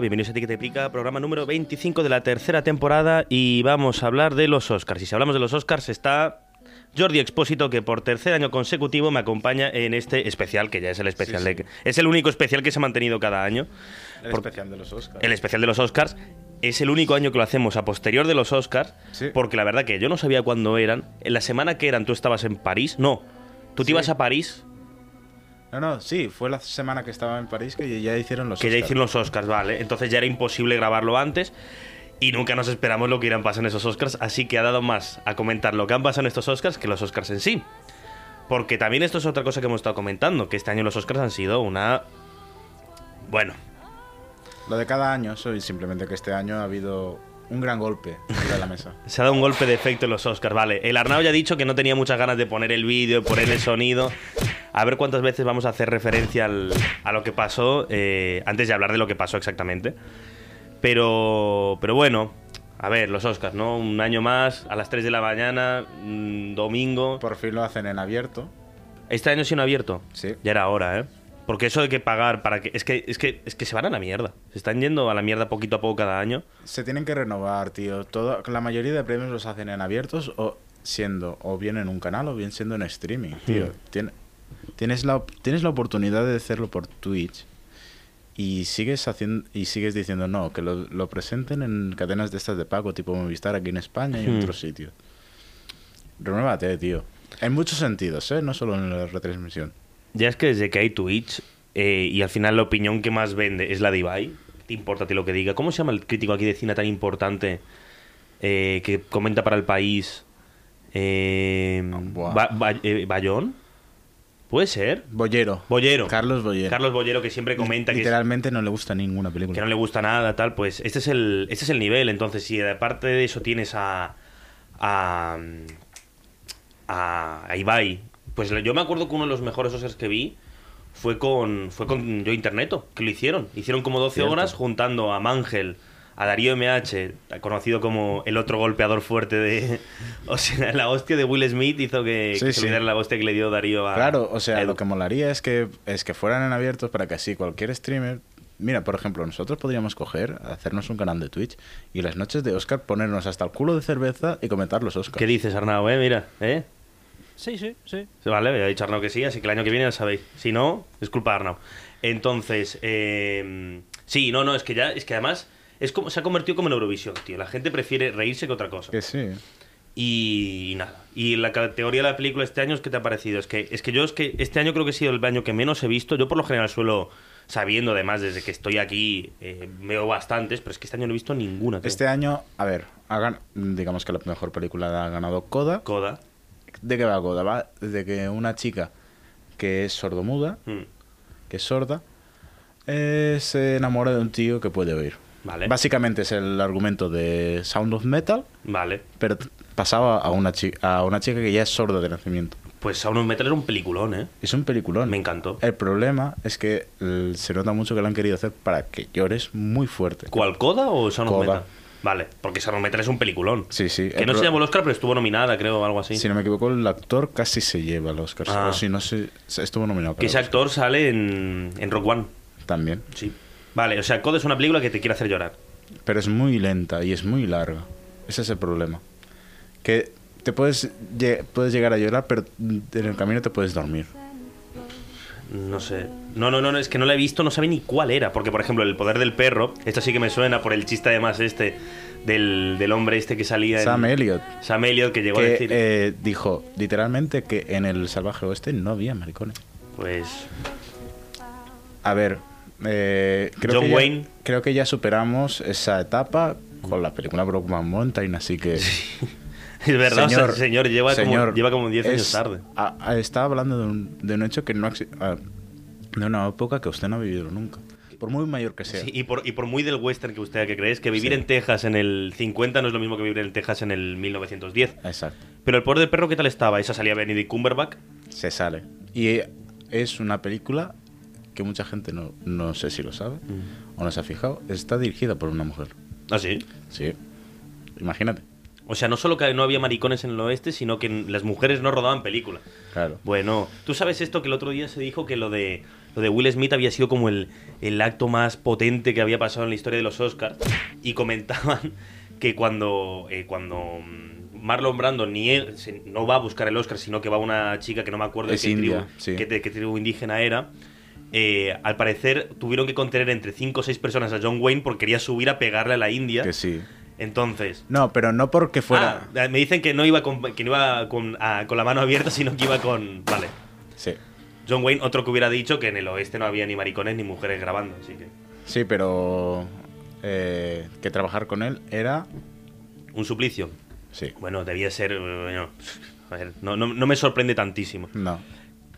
Hola, bienvenidos a y Pica, programa número 25 de la tercera temporada y vamos a hablar de los Oscars. Y si hablamos de los Oscars está Jordi Expósito que por tercer año consecutivo me acompaña en este especial, que ya es el especial Sí, sí. de... Es el único especial que se ha mantenido cada año. El Por- especial de los Oscars. El especial de los Oscars. Es el único año que lo hacemos a posterior de los Oscars, Sí. porque la verdad que yo no sabía cuándo eran. En la semana que eran tú estabas en París. No, tú te ibas a París, No, no, sí, fue la semana que estaba en París que ya hicieron los que ya Oscars. hicieron los Oscars, vale. Entonces ya era imposible grabarlo antes y nunca nos esperamos lo que irán pasando en esos Oscars, así que ha dado más a comentar lo que han pasado en estos Oscars que los Oscars en sí. Porque también esto es otra cosa que hemos estado comentando, que este año los Oscars han sido una... Bueno, Lo de cada año, soy simplemente que este año ha habido un gran golpe de la mesa. se ha dado un golpe de efecto en los Oscars, vale. El Arnau ya ha dicho que no tenía muchas ganas de poner el vídeo, poner el sonido. A ver cuántas veces vamos a hacer referencia al- a lo que pasó, eh, antes de hablar de lo que pasó exactamente. Pero, pero bueno, a ver, los Oscars, ¿no? Un año más, a las 3 de la mañana, mm, domingo. Por fin lo hacen en abierto. Este año sí ha abierto. Sí. Ya era hora, ¿eh? Porque eso de que pagar para que. Es que, es que, es que se van a la mierda. Se están yendo a la mierda poquito a poco cada año. Se tienen que renovar, tío. Todo, la mayoría de premios los hacen en abiertos o siendo o bien en un canal o bien siendo en streaming, tío. Tien- tienes, la, tienes la oportunidad de hacerlo por Twitch y sigues haciendo y sigues diciendo no, que lo, lo presenten en cadenas de estas de pago tipo Movistar aquí en España y en Hmm. otros sitios. Renuévate, tío. En muchos sentidos, ¿eh? No solo en la retransmisión. Ya es que desde que hay Twitch eh, y al final la opinión que más vende es la de Ibai, ¿te importa lo que diga? ¿Cómo se llama el crítico aquí de cine tan importante eh, que comenta para el país? Eh, eh, ¿Bayón? ¿Puede ser? Bollero. Bollero. Carlos Bollero. Carlos Bollero que siempre comenta que, Literalmente no le gusta ninguna película. que no le gusta nada, tal, pues este es el, este es el nivel. Entonces, si aparte de eso tienes a. a. a, a Ibai, pues yo me acuerdo que uno de los mejores Oscars que vi fue con. fue con Yo Interneto, que lo hicieron. Hicieron como 12 Cierto. horas juntando a Mangel. A Darío MH, conocido como el otro golpeador fuerte de. O sea, la hostia de Will Smith hizo que, Sí, que se sí. la hostia que le dio Darío a. Claro, o sea, lo que molaría es que, es que fueran en abiertos para que así cualquier streamer... Mira, por ejemplo, nosotros podríamos coger, hacernos un canal de Twitch y las noches de Oscar ponernos hasta el culo de cerveza y comentar los Oscars. ¿Qué dices, Arnau, eh? Mira, ¿eh? Sí, sí, sí. Vale, ya ha dicho Arnau que sí, así que el año que viene ya sabéis. Si no, es culpa de Arnau. Entonces, eh, sí, no, no, es que ya, es que además es como, se ha convertido como en Eurovisión, tío. La gente prefiere reírse que otra cosa. Que sí. Y, y nada. Y la categoría de la película este año, ¿qué te ha parecido? Es que, es que yo es que este año creo que ha sido el año que menos he visto. Yo por lo general suelo, sabiendo además desde que estoy aquí, eh, veo bastantes, pero es que este año no he visto ninguna. tío. Este año, a ver, ha gan- digamos que la mejor película ha ganado Coda. Coda. ¿De qué va Coda? Va de que una chica que es sordomuda, Mm, que es sorda, eh, se enamora de un tío que puede oír. Vale. Básicamente es el argumento de Sound of Metal, Vale. pero pasaba a una, chi- a una chica que ya es sorda de nacimiento. Pues Sound of Metal era un peliculón, ¿eh? Es un peliculón. Me encantó. El problema es que eh, se nota mucho que lo han querido hacer para que llores muy fuerte. ¿Cuál, Coda o Sound of. Metal? Vale, porque Sound of Metal es un peliculón. Sí, sí. Que no se llamó el Oscar, pero estuvo nominada, creo, o algo así. Si no me equivoco, el actor casi se lleva el Oscar. Ah. O si no, se, estuvo nominado. que ese actor sale en, en Rock One. También. Sí. Vale, o sea, Coda es una película que te quiere hacer llorar. Pero es muy lenta y es muy larga. Ese es el problema. Que te puedes, puedes llegar a llorar, pero en el camino te puedes dormir. No sé. No, no, no, es que no la he visto, no sabe ni cuál era. Porque, por ejemplo, El Poder del Perro, esto sí que me suena por el chiste además este del, del hombre este que salía en... Sam Elliott. Sam Elliott, que llegó a decir... eh, dijo literalmente que en el salvaje oeste no había maricones. Pues... A ver, eh, creo, John que ya, Wayne. creo que ya superamos esa etapa con la película Brokeback Mountain, así que Es verdad, o sea, Señor, el señor lleva, como, señor, lleva como 10 años tarde. a- a- estaba hablando de un, de un hecho que no exi- ah, de una época que usted no ha vivido nunca. Por muy mayor que sea. Sí, y, por, y por muy del western que usted que crees, que vivir Sí. en Texas en el 50 no es lo mismo que vivir en Texas en el 1910. Exacto. Pero el poder del perro, ¿qué tal estaba? Esa salía Benedict Cumberbatch. Se sale. Y es una película que mucha gente no, no sé si lo sabe o no se ha fijado. Está dirigida por una mujer. ¿Ah, sí? Sí. Imagínate. O sea, no solo que no había maricones en el oeste, sino que las mujeres no rodaban películas. Claro. Bueno, tú sabes esto que el otro día se dijo que lo de lo de Will Smith había sido como el, el acto más potente que había pasado en la historia de los Oscars y comentaban que cuando eh, cuando mm, Marlon Brando ni él- se- no va a buscar el Oscar, sino que va una chica que no me acuerdo Es de qué, india, tribu, sí. qué, de qué tribu indígena era. Eh, al parecer tuvieron que contener entre 5 o 6 personas a John Wayne porque quería subir a pegarle a la India. Que sí. Entonces, No, pero no porque fuera. Ah, me dicen que no iba con, que no iba con, ah, con la mano abierta, sino que iba con. Vale. Sí. John Wayne, otro que hubiera dicho que en el oeste no había ni maricones ni mujeres grabando, así que. Sí, pero. eh, que trabajar con él era. Un suplicio. Sí. Bueno, debía ser. eh, bueno, a ver, no, no- no me sorprende tantísimo. No.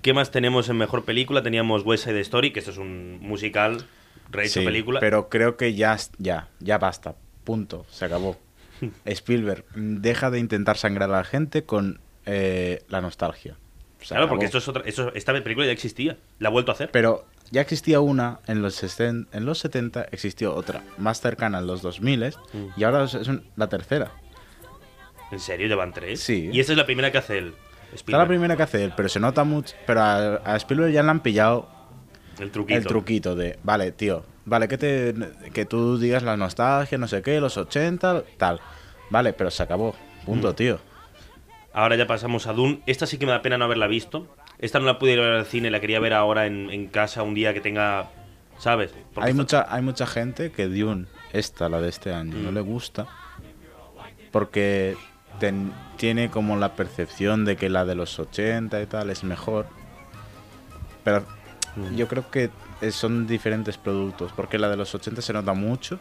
¿Qué más tenemos en mejor película? Teníamos West Side Story, que esto es un musical, rehecho Sí, película. Pero creo que ya, ya, ya basta. Punto. Se acabó. Spielberg, deja de intentar sangrar a la gente con eh, la nostalgia. Se claro, acabó. porque esto es otra, esto- esta película ya existía. La ha vuelto a hacer. Pero ya existía una en los, sesen- en los 70, existió otra más cercana en los 2000 Mm. y ahora es un- la tercera. ¿En serio? ¿Llevan tres? Sí. Y esta es la primera que hace él. Está la primera que hace él, pero se nota mucho. Pero a, a Spielberg ya le han pillado El truquito. el truquito de, vale, tío, vale, que, te, que tú digas la nostalgia, no sé qué, los 80, tal. Vale, pero se acabó. Punto, Mm. tío. Ahora ya pasamos a Dune. Esta sí que me da pena no haberla visto. Esta no la pude ir a ver al cine, la quería ver ahora en, en casa un día que tenga. ¿Sabes? Porque Hay esta- mucha, hay mucha gente que Dune, esta, la de este año, no Mm. le gusta porque ten- tiene como la percepción de que la de los 80 y tal es mejor. Pero Mm. yo creo que son diferentes productos, porque la de los 80 se nota mucho,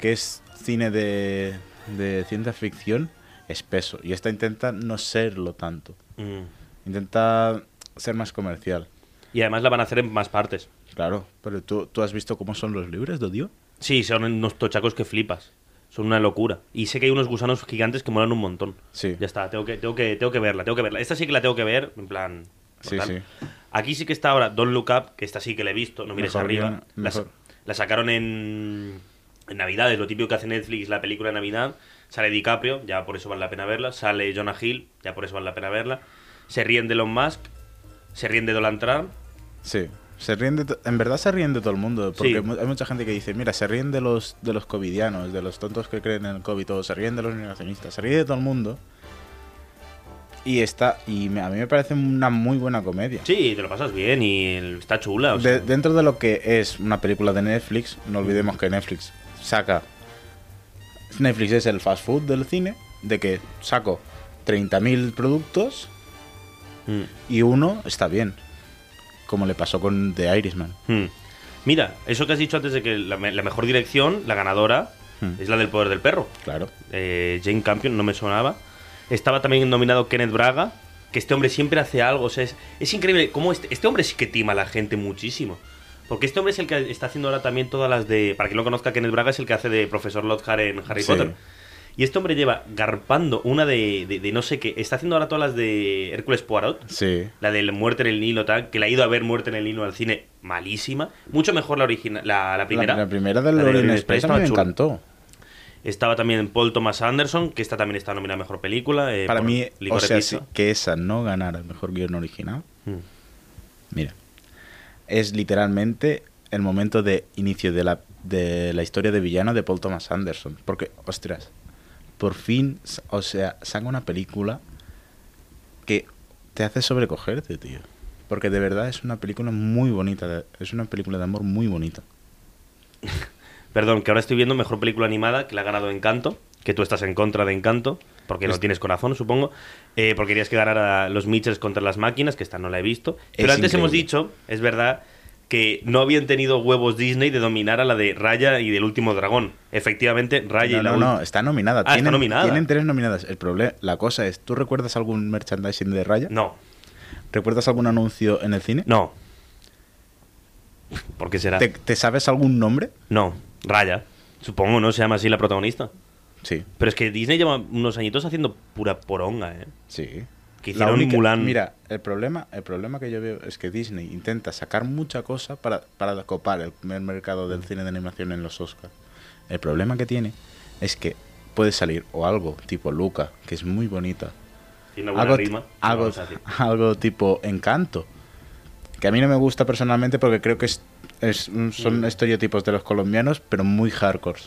que es cine de, de ciencia ficción espeso, y esta intenta no serlo tanto, Mm. intenta ser más comercial. Y además la van a hacer en más partes. Claro, pero tú, tú has visto cómo son los libros de Dios. Sí, son unos tochacos que flipas. Son una locura. Y sé que hay unos gusanos gigantes que molan un montón. Sí. Ya está, tengo que, tengo que, tengo que verla, tengo que verla. Esta sí que la tengo que ver, en plan. Sí, sí. Aquí sí que está ahora Don't Look Up, que esta sí que la he visto, no mires Mejor arriba. La, mejor. la sacaron en, en Navidad, es lo típico que hace Netflix, la película de Navidad. Sale DiCaprio, ya por eso vale la pena verla. Sale Jonah Hill, ya por eso vale la pena verla. Se ríen de Elon Musk, se ríen de Donald Trump. Sí. Se ríen de en verdad se ríen de todo el mundo, porque Sí. hay mucha gente que dice, mira, se ríen de los de los covidianos, de los tontos que creen en el COVID, o se ríen de los negacionistas, se ríen de todo el mundo. Y está y me- a mí me parece una muy buena comedia. Sí, te lo pasas bien y el- está chula. o sea. De- dentro de lo que es una película de Netflix, no olvidemos que Netflix saca Netflix es el fast food del cine, de que saco 30.000 productos Mm. y uno está bien, como le pasó con The Irishman. Hmm. Mira, eso que has dicho antes de que la, la mejor dirección, la ganadora, Hmm. es la del poder del perro. Claro. Eh, Jane Campion, no me sonaba. Estaba también nominado Kenneth Braga, que este hombre siempre hace algo. O sea, es, es increíble cómo este, este hombre sí que tima a la gente muchísimo. Porque este hombre es el que está haciendo ahora también todas las de. Para quien no conozca, Kenneth Braga es el que hace de profesor Lockhart en Harry Sí. Potter. Y este hombre lleva garpando una de, de- de no sé qué. Está haciendo ahora todas las de Hércules Poirot. Sí. La del Muerte en el Nilo, tal, que la ha ido a ver Muerte en el Nilo al cine, malísima. Mucho mejor la original, la, la primera. La, la primera del de estaba mí me chula. encantó. Estaba también Paul Thomas Anderson, que esta también está nominada a Mejor Película. eh, Para mí, o sea, sí, que esa no ganara el mejor guion original, Mm. mira, es literalmente el momento de inicio de la, de la historia de villano de Paul Thomas Anderson. Porque, ostras, por fin, o sea, saca una película que te hace sobrecogerte, tío. Porque de verdad es una película muy bonita, es una película de amor muy bonita. Perdón, que ahora estoy viendo Mejor Película Animada, que la ha ganado Encanto, que tú estás en contra de Encanto, porque no Es- tienes corazón, supongo. Eh, porque querías que ganara los Mitchells contra las máquinas, que esta no la he visto. Pero Es antes hemos dicho, es verdad, que no habían tenido huevos Disney de dominar a la de Raya y del último dragón. Efectivamente, Raya No, y la no, no, está nominada. Ah, está tienen, nominada. Tienen tres nominadas. El problema, la cosa es, ¿tú recuerdas algún merchandising de Raya? No, ¿Recuerdas algún anuncio en el cine? no. ¿Por qué será? ¿Te, te sabes algún nombre? No, Raya. Supongo, ¿no? Se llama así la protagonista. Sí, Pero es que Disney lleva unos añitos haciendo pura poronga, ¿eh? sí. Que hicieron única- Mulan. Mira, el problema, el problema que yo veo es que Disney intenta sacar mucha cosa para, para copar el primer mercado del cine de animación en los Oscars. El problema que tiene es que puede salir o algo tipo Luca, que es muy bonita, Tiene una buena algo, rima. algo, algo tipo Encanto, que a mí no me gusta personalmente porque creo que es, es un- son Mm. estereotipos de los colombianos, pero muy hardcore.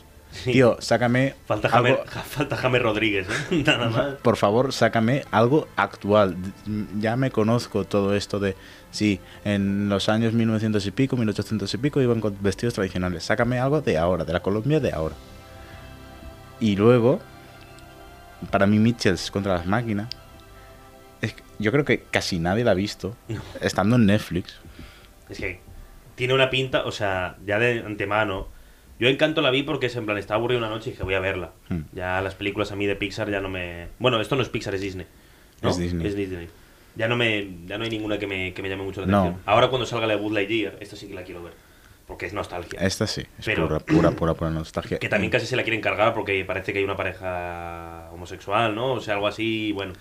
Tío, sácame Falta algo- James, falta James Rodríguez, ¿eh? Nada más. por favor, sácame algo actual. Ya me conozco todo esto de, sí, en los años 1900 y pico, 1800 y pico iban con vestidos tradicionales. Sácame algo de ahora, de la Colombia de ahora. Y luego, para mí Mitchells contra las máquinas, es que yo creo que casi nadie la ha visto, No. estando en Netflix. Es que tiene una pinta, o sea, ya de antemano. Yo Encanto la vi porque es en plan, estaba aburrido una noche y dije, voy a verla. Hmm. Ya las películas a mí de Pixar ya no me. Bueno, esto no es Pixar, es Disney. ¿no? Es Disney. Es Disney. Ya no, me, ya no hay ninguna que me, que me llame mucho la No. atención. Ahora cuando salga la de Buzz Lightyear, esta sí que la quiero ver. Porque es nostalgia. Esta sí, es Pero- pura, pura, pura, pura nostalgia. Que también casi se la quieren cargar porque parece que hay una pareja homosexual, ¿no? O sea, algo así, bueno,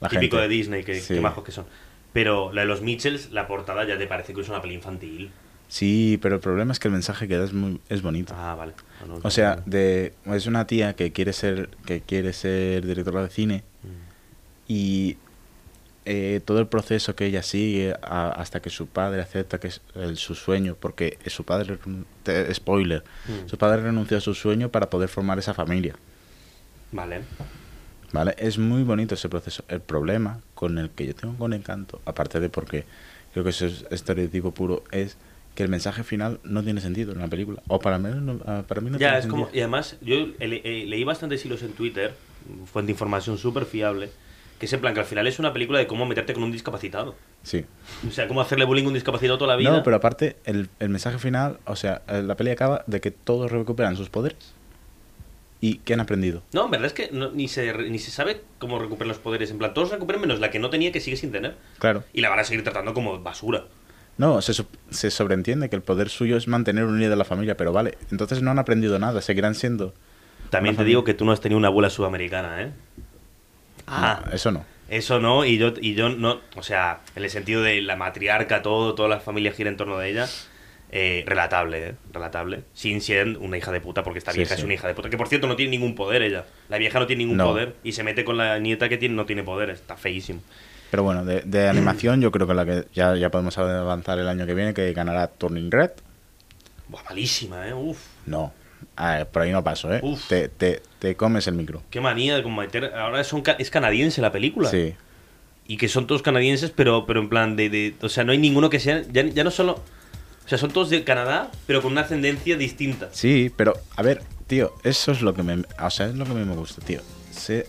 La típico gente- de Disney, que, sí. que majos que son. Pero la de los Mitchells, la portada ya te parece que es una peli infantil. Sí, pero el problema es que el mensaje que da es, muy, es bonito. Ah, vale. No, no, O sea, de, es una tía que quiere ser que quiere ser directora de cine y eh, todo el proceso que ella sigue a- hasta que su padre acepta que es el- su sueño, porque su padre, te- spoiler, Mm. su padre renunció a su sueño para poder formar esa familia. Vale. ¿Vale? Es muy bonito ese proceso. El problema con el que yo tengo con Encanto, aparte de porque creo que eso es estereotipo puro, es que el mensaje final no tiene sentido en la película. O para mí no, ah, para mí no Ya, tiene es como. sentido. Y además, yo le- eh, leí bastantes hilos en Twitter, fuente de información súper fiable, que es en plan que al final es una película de cómo meterte con un discapacitado. Sí. O sea, cómo hacerle bullying a un discapacitado toda la vida. No, pero aparte, el, el mensaje final, o sea, eh, la peli acaba de que todos recuperan sus poderes. ¿Y qué han aprendido? No, en verdad es que no- ni, se, ni se sabe cómo recuperan los poderes. En plan, todos recuperan menos la que no tenía que sigue sin tener. Claro. Y la van a seguir tratando como basura. No, se, se sobreentiende que el poder suyo es mantener unida a la familia, pero vale, entonces no han aprendido nada, seguirán siendo... También te familia. digo que tú no has tenido una abuela sudamericana, ¿eh? Ah, No, eso no. Eso no, y yo, y yo no, o sea, en el sentido de la matriarca, todo, toda la familia gira en torno de ella, eh, relatable, ¿eh? Relatable. Sin ser una hija de puta, porque esta Sí, vieja sí. es una hija de puta. Que por cierto no tiene ningún poder ella. La vieja no tiene ningún No. poder y se mete con la nieta que tiene, no tiene poder. Está feísimo. Pero bueno, de, de animación yo creo que la que ya, ya podemos avanzar el año que viene, que ganará Turning Red. Buah, malísima, ¿eh? Uf. No, Ah, por ahí no paso, ¿eh? Uf. Te, te, te comes el micro. Qué manía de con meter. Ahora son, es canadiense la película. Sí. Y que son todos canadienses, pero, pero en plan de, de- O sea, no hay ninguno que sea. Ya, ya no solo. O sea, son todos de Canadá, pero con una ascendencia distinta. Sí, pero a ver, tío, eso es lo que me, o sea, es lo que a mí me gusta, tío.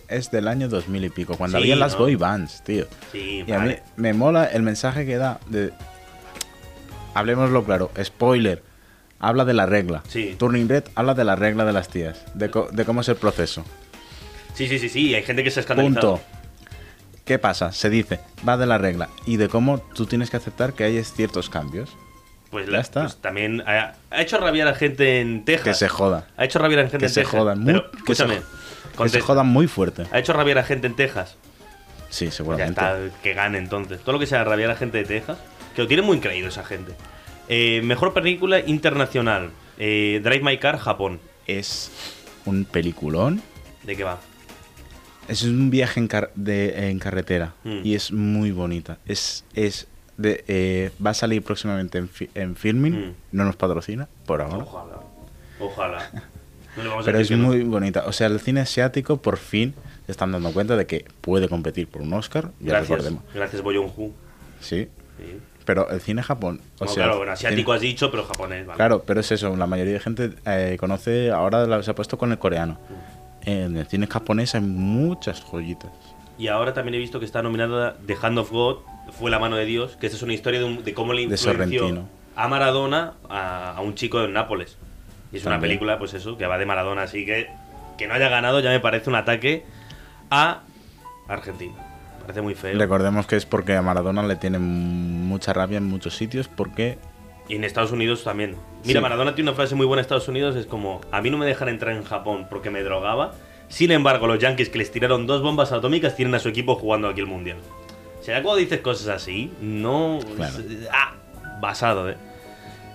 Es del año 2000 y pico, cuando Sí, había las ¿no? boy bands, tío. Sí, Y a mí me mola el mensaje que da de... Hablemoslo claro, spoiler. Habla de la regla. Sí. Turning Red habla de la regla de las tías, de, co- de cómo es el proceso. Sí, sí, sí, sí. Hay gente que se ha escandalizado. Punto. ¿Qué pasa? Se dice, va de la regla y de cómo tú tienes que aceptar que hay ciertos cambios. Pues, Ya la- está. pues también ha, ha hecho rabiar a gente en Texas. Que se joda. Ha hecho rabiar a gente Que en se Texas. jodan. Pero, que se, escúchame. Que se jodan muy fuerte. Ha hecho rabiar a gente en Texas. Sí, Ya seguramente. está, que gane entonces. Todo lo que sea rabiar a gente de Texas, que lo tiene muy creído esa gente. Eh, mejor película internacional. Eh, Drive My Car, Japón. Es un peliculón. ¿De qué va? Es un viaje en, car- de- en carretera Mm. y es muy bonita. Es, es de, eh, va a salir próximamente en, fi- en filming. Mm. No nos patrocina por ahora. Ojalá. Ojalá. No Pero es que no. muy bonita. O sea, el cine asiático por fin se están dando cuenta de que puede competir por un Oscar. Ya Gracias. recordemos. Gracias, Boyong Hu. Sí. Sí. Pero el cine Japón. O No, sea, claro, bueno, asiático cine- has dicho, pero japonés, vale. Claro, pero es eso. La mayoría de gente eh, conoce. Ahora se ha puesto con el coreano. Mm. En el cine japonés hay muchas joyitas. Y ahora también he visto que está nominada The Hand of God, Fue la mano de Dios, que esta es una historia de, un- de cómo le De influenció. Sorrentino. a Maradona a, a un chico en Nápoles. Y es una película, pues eso, que va de Maradona, así que que no haya ganado ya me parece un ataque a Argentina. Me parece muy feo. Recordemos que es porque a Maradona le tienen mucha rabia en muchos sitios porque Y en Estados Unidos también. Mira, Sí. Maradona tiene una frase muy buena en Estados Unidos, es como, a mí no me dejan entrar en Japón porque me drogaba. Sin embargo, los Yankees que les tiraron dos bombas atómicas tienen a su equipo jugando aquí el Mundial. O sea, cuando dices cosas así, no... Claro. Ah, basado, ¿eh?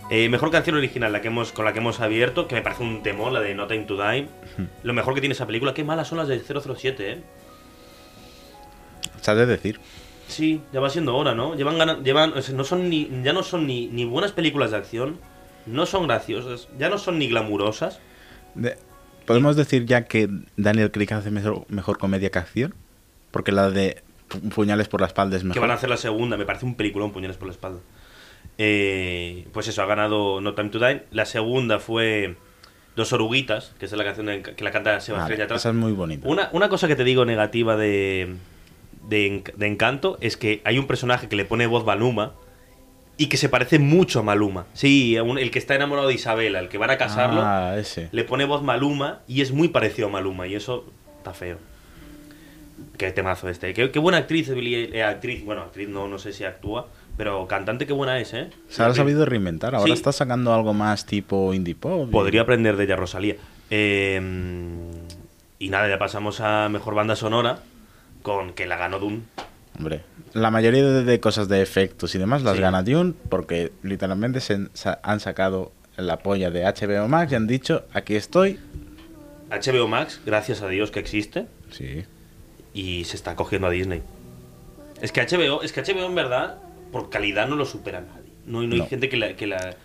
Eh, Mejor canción original la que hemos, con la que hemos abierto, que me parece un temor, la de No Time to Die. Lo mejor que tiene esa película, qué malas son las del 007, ¿eh? ¿sabes decir? Sí, ya va siendo hora, ¿no? Llevan, gana- llevan o sea, no son ni, ya no son ni, ni buenas películas de acción, no son graciosas, ya no son ni glamurosas. De- ¿Podemos decir ya que Daniel Craig hace mejor, mejor comedia que acción? Porque la de pu- puñales por la espalda es mejor. Que van a hacer la segunda, me parece un peliculón, puñales por la espalda. Eh, pues eso, ha ganado No Time to Die. La segunda fue Dos Oruguitas, que es la canción de- que la canta Sebastián Vale, esa es muy bonita. Una, una cosa que te digo negativa de, de, Enc- de Encanto es que hay un personaje que le pone voz Maluma y que se parece mucho a Maluma. Sí, un- el que está enamorado de Isabela, el que van a casarlo, Ah, ese. le pone voz Maluma y es muy parecido a Maluma y eso está feo. Qué temazo este. Qué, qué buena actriz, Billie- eh, actriz, bueno, actriz no, no sé si actúa, pero cantante qué buena es, ¿eh? Se ha sabido reinventar. Ahora Sí. está sacando algo más tipo indie pop. y- Podría aprender de ella Rosalía. Eh, y nada, ya pasamos a mejor banda sonora con que la ganó Dune. Hombre, la mayoría de, cosas de efectos y demás las Sí. gana Dune porque literalmente se han sacado la polla de HBO Max y han dicho, aquí estoy. HBO Max, gracias a Dios que existe Sí. y se está cogiendo a Disney. Es que HBO, es que HBO en verdad, por calidad no lo supera nadie. No, no hay No. gente que la, que la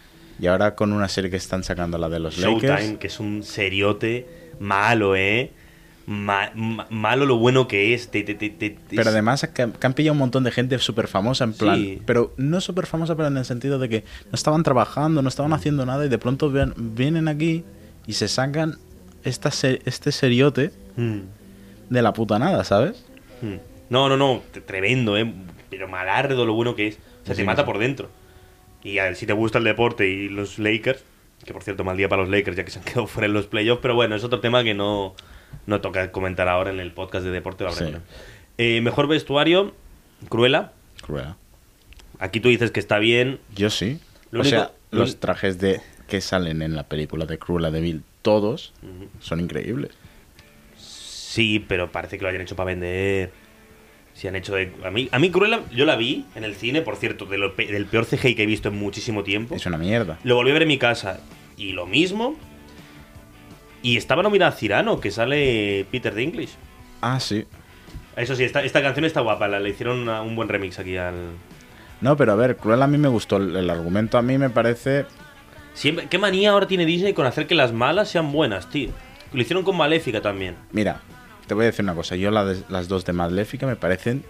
Y ahora con una serie que están sacando, la de los Showtime, Lakers. que es un seriote malo, ¿eh? Ma- ma- malo lo bueno que es. te- te- te- te- Pero además que, que han pillado un montón de gente súper famosa en plan. Sí. Pero no súper famosa, pero en el sentido de que no estaban trabajando, no estaban haciendo nada y de pronto ven- vienen aquí y se sacan esta este seriote Mm, de la puta nada, ¿sabes? mm. No, no, no, tremendo, ¿eh? Pero malardo lo bueno que es. O sea, Sí, te mata sí. por dentro. Y a ver, si te gusta el deporte y los Lakers, que por cierto, mal día para los Lakers, ya que se han quedado fuera en los playoffs, pero bueno, es otro tema que no, no toca comentar ahora en el podcast de deporte. Sí. Eh, mejor vestuario, Cruella. Cruel. Aquí tú dices que está bien. Yo sí. Lo o único- sea, lo los trajes de que salen en la película de Cruella de Vil, todos son increíbles. Sí, pero parece que lo hayan hecho para vender. Si han hecho de. A mí, a mí Cruella, yo la vi en el cine, por cierto, de lo pe- del peor CGI que he visto en muchísimo tiempo. Es una mierda. Lo volví a ver en mi casa y lo mismo. Y estaba nominada a Cirano, que sale Peter Dinklage. Ah, sí. Eso sí, esta, esta canción está guapa, la, le hicieron una- un buen remix aquí al. No, pero a ver, Cruella a mí me gustó. El, el argumento a mí me parece. Siempre, ¿Qué manía ahora tiene Disney con hacer que las malas sean buenas, tío? Lo hicieron con Maléfica también. Mira, te voy a decir una cosa. Yo la de- las dos de Maléfica me parecen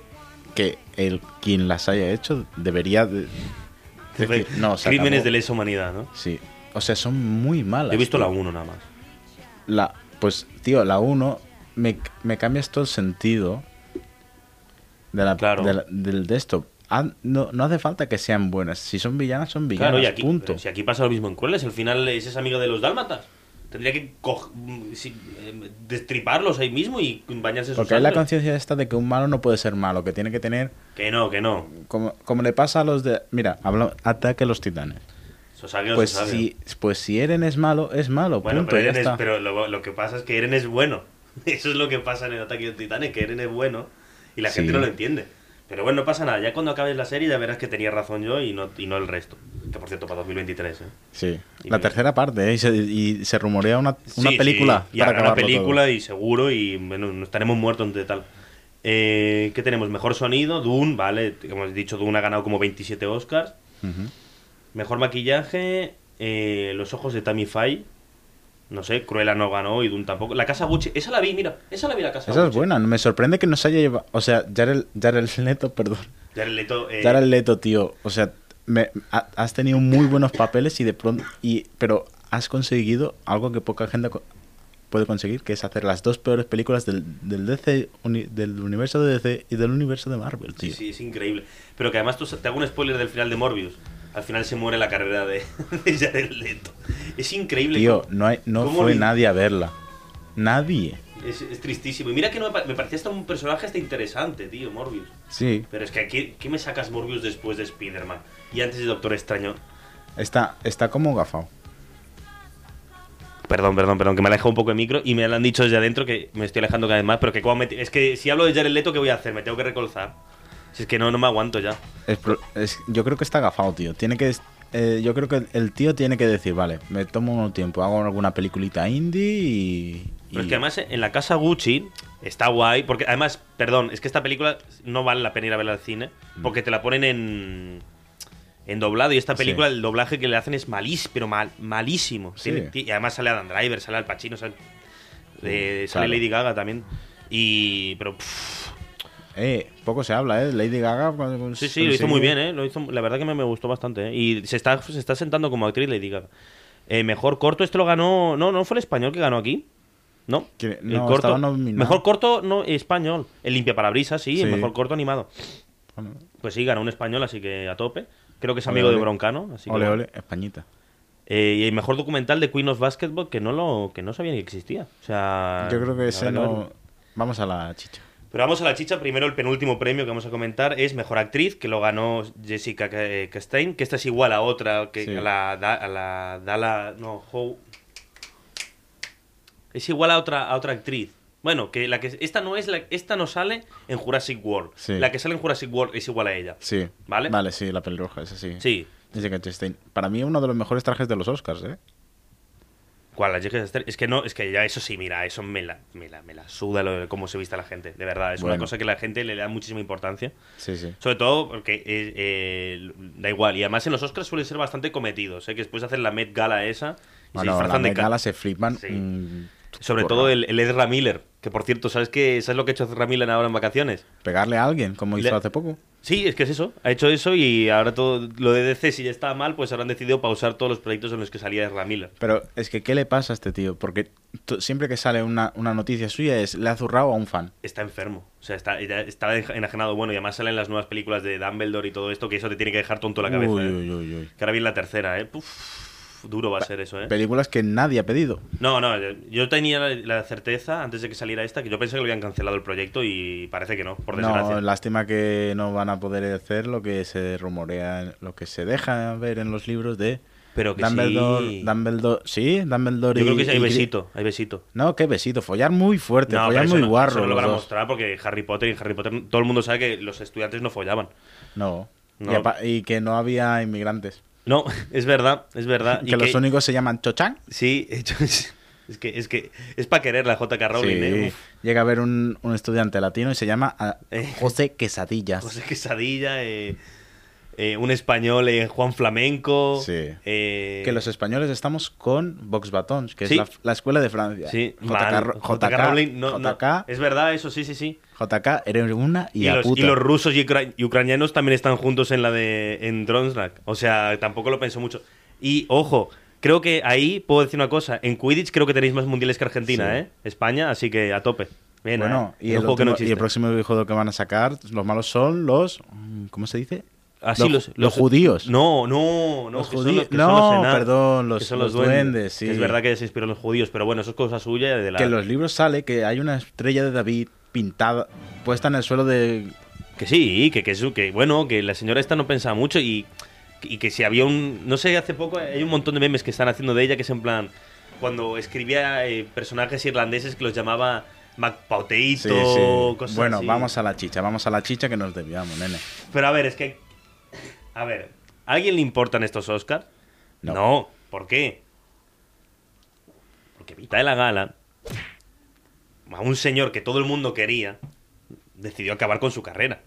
que el quien las haya hecho debería de- decir, no, Crímenes acabó". de lesa humanidad, ¿no? Sí. O sea, son muy malas. Yo he visto tío. la 1 nada más. La, pues, tío, la 1 me, me cambias todo el sentido de la, Claro. de la- de esto. No, no hace falta que sean buenas. Si son villanas, son villanas. Claro, y aquí, punto. si aquí pasa lo mismo en Crueles, al final es esa amiga de los dálmatas. Tendría que eh, destriparlos ahí mismo y bañarse Porque hay la conciencia esta de que un malo no puede ser malo, que tiene que tener, Que no, que no. como, como le pasa a los de... Mira, habla, ataque a los titanes. Pues si, pues si Eren es malo, es malo, Bueno, punto, pero, Eren es- pero lo, lo que pasa es que Eren es bueno. Eso es lo que pasa en el ataque de titanes, que Eren es bueno y la Sí. gente no lo entiende. Pero bueno, no pasa nada. Ya cuando acabes la serie ya verás que tenía razón yo y no, y no el resto. Que por cierto, para 2023, ¿eh? Sí, Y la me- tercera parte, ¿eh? y, se, y se rumorea una, una Sí, película. sí. Y para habrá una película todo. y seguro y bueno, no estaremos muertos de tal. Eh, ¿Qué tenemos? Mejor sonido, Dune, vale. Como he dicho, Dune ha ganado como 27 Oscars. Mejor maquillaje, eh, Los ojos de Tammy Faye. No sé, Cruella no ganó y Dune tampoco. La casa Gucci, esa la vi, mira, esa la vi la casa Esa es buena, me sorprende que nos haya llevado... O sea, Jared, Jared Leto, perdón. Jared Leto, eh, Jared Leto, tío. O sea, me- ha- has tenido muy buenos papeles y de pronto... Y, pero has conseguido algo que poca gente puede conseguir, que es hacer las dos peores películas del, del DC, uni- del universo de DC y del universo de Marvel, Sí, tío. sí, es increíble. Pero que además tú, te hago un spoiler del final de Morbius. Al final se muere la carrera de, de Jared Leto. Es increíble. Tío, no, hay, no ¿Cómo fue nadie a verla. Nadie. Es, es tristísimo. Y mira que no me, me parecía hasta un personaje hasta interesante, tío, Morbius. Sí. Pero es que aquí, ¿qué me sacas Morbius después de Spider-Man? Y antes de Doctor Extraño. Está, está como gafado. Perdón, perdón, perdón, que me he alejado un poco de micro y me lo han dicho desde adentro que me estoy alejando cada vez más, pero que como me- es que si hablo de Jared Leto, ¿qué voy a hacer? Me tengo que recolzar. Si es que no, no me aguanto ya. Es pro- es- yo creo que está gafado, tío. Tiene que. eh, yo creo que el tío tiene que decir, vale, me tomo un tiempo, hago alguna peliculita indie y. Pero es que además en la casa Gucci está guay, porque además, perdón, es que esta película no vale la pena ir a verla al cine, porque te la ponen en, en doblado y esta película Sí. el doblaje que le hacen es malísimo, pero mal, malísimo. Sí. Tiene- ti- y además sale Adam Driver, sale Al Pacino, sale, eh, sale claro. Lady Gaga también. Y... pero... pff, Eh, poco se habla, ¿eh? Lady Gaga. con- sí, sí, lo hizo muy bien, ¿eh? Lo hizo, la verdad que me, me gustó bastante, ¿eh? Y se está, se está sentando como actriz Lady Gaga. Eh, mejor corto, este lo ganó... No, no fue el español que ganó aquí. ¿No? Que- El no, corto- mejor corto no español. El limpia parabrisas, sí, el Sí. mejor corto animado. Pues sí, ganó un español, así que a tope. Creo que es Ole, amigo de. Broncano. Así Ole, ole, Españita. Eh, y el mejor documental de Queen of Basketball que no lo que no sabía ni que existía. O sea, Yo creo que ese no. Vamos a la chicha. Pero vamos a la chicha. Primero, el penúltimo premio que vamos a comentar es Mejor Actriz, que lo ganó Jessica Ca- Chastain, que esta es igual a otra, que Sí. a la, Da- a la Dala... No, How... Es igual a otra, a otra actriz. Bueno, que la que esta no es la, esta no sale en Jurassic World. Sí. La que sale en Jurassic World es igual a ella. Sí. ¿Vale? Vale, sí, la pelirroja, esa sí. Sí. Jessica Chastain. Para mí, uno de los mejores trajes de los Oscars, ¿eh? ¿Cuál? La Jessica Chastain? Es que no, es que ya eso sí, mira, eso me la, me la, me la suda lo de cómo se viste la gente. De verdad, es una cosa que la gente le da muchísima importancia. Sí, sí. Sobre todo porque eh, eh, da igual. Y además en los Oscars suelen ser bastante cometidos. ¿eh? Que después hacen la Met Gala esa y se Bueno, la disfrazan de Met Gala se flipan. Sí. mm, Sobre porra. todo el, el Ezra Miller. Que por cierto, ¿sabes qué? ¿Sabes lo que ha hecho Ezra Miller ahora en vacaciones? Pegarle a alguien, como hizo hace poco. Sí, es que es eso. Ha hecho eso y ahora todo lo de DC, si ya está mal, pues ahora han decidido pausar todos los proyectos en los que salía Ezra Miller. Pero es que, ¿qué le pasa a este tío? Porque siempre que sale una, una noticia suya es le ha zurrado a un fan. Está enfermo. O sea, está, está enajenado. Bueno, y además salen las nuevas películas de Dumbledore y todo esto, que eso te tiene que dejar tonto la cabeza. Uy, ¿eh? uy, uy, uy. Que ahora viene la tercera, ¿eh? Puf, duro va a ser eso, ¿eh? Películas que nadie ha pedido. No, no, yo tenía la, certeza antes de que saliera esta que yo pensé que lo habían cancelado el proyecto y parece que no, por desgracia. No, lástima que no van a poder hacer lo que se rumorea, lo que se deja ver en los libros de Pero que Dumbledore, sí. Dumbledore, sí, Dumbledore Yo creo que sí hay besito, hay besito. No, qué besito, follar muy fuerte, No, follar muy no, guarro. eso lo van a mostrar porque Harry Potter y Harry Potter todo el mundo sabe que los estudiantes no follaban. No. No. Y, apa- y que no había inmigrantes. No, es verdad, es verdad. que los únicos se llaman Chochang. Sí, es que es que es para querer la JK Rowling, Sí. ¿eh? Llega a haber un, un estudiante latino y se llama ah, Eh. José Quesadillas. José Quesadilla, eh, eh, un español, eh, Juan Flamenco. Sí. eh, Que los españoles estamos con Vox Batons, que Sí. es la, la escuela de Francia. Sí, JK, JK Rowling, no, es verdad, eso sí, sí, sí. JK, eres una y, Y, a los, puta. y los rusos y, ucra- y ucranianos también están juntos en la de en Dronsnak. O sea, tampoco lo pensó mucho. Y ojo, creo que ahí puedo decir una cosa. En Quidditch creo que tenéis más mundiales que Argentina, Sí. ¿eh? España, así que a tope. Bien, Bueno, ¿eh? y el, no y el próximo juego que van a sacar, los malos son los. ¿Cómo se dice? Los, los judíos. No, no, no. Los que son judíos- son no, perdón, los- que son los duendes, sí. Que es verdad que se inspiró en los judíos, pero bueno, eso es cosa suya de la... Que en los libros sale que hay una estrella de David pintada, puesta en el suelo de. Que sí, que, que, que bueno, que la señora esta no pensaba mucho y, y que si había un... No sé, hace poco hay un montón de memes que están haciendo de ella que es en plan... Cuando escribía eh, personajes irlandeses que los llamaba MacPauteito, Sí, sí. cosas Bueno, así. vamos a la chicha, vamos a la chicha que nos desviamos, nene. Pero a ver, es que... A ver, ¿a alguien le importan estos Oscars? No. ¿Por qué? Porque mitad de la gala, a un señor que todo el mundo quería, decidió acabar con su carrera.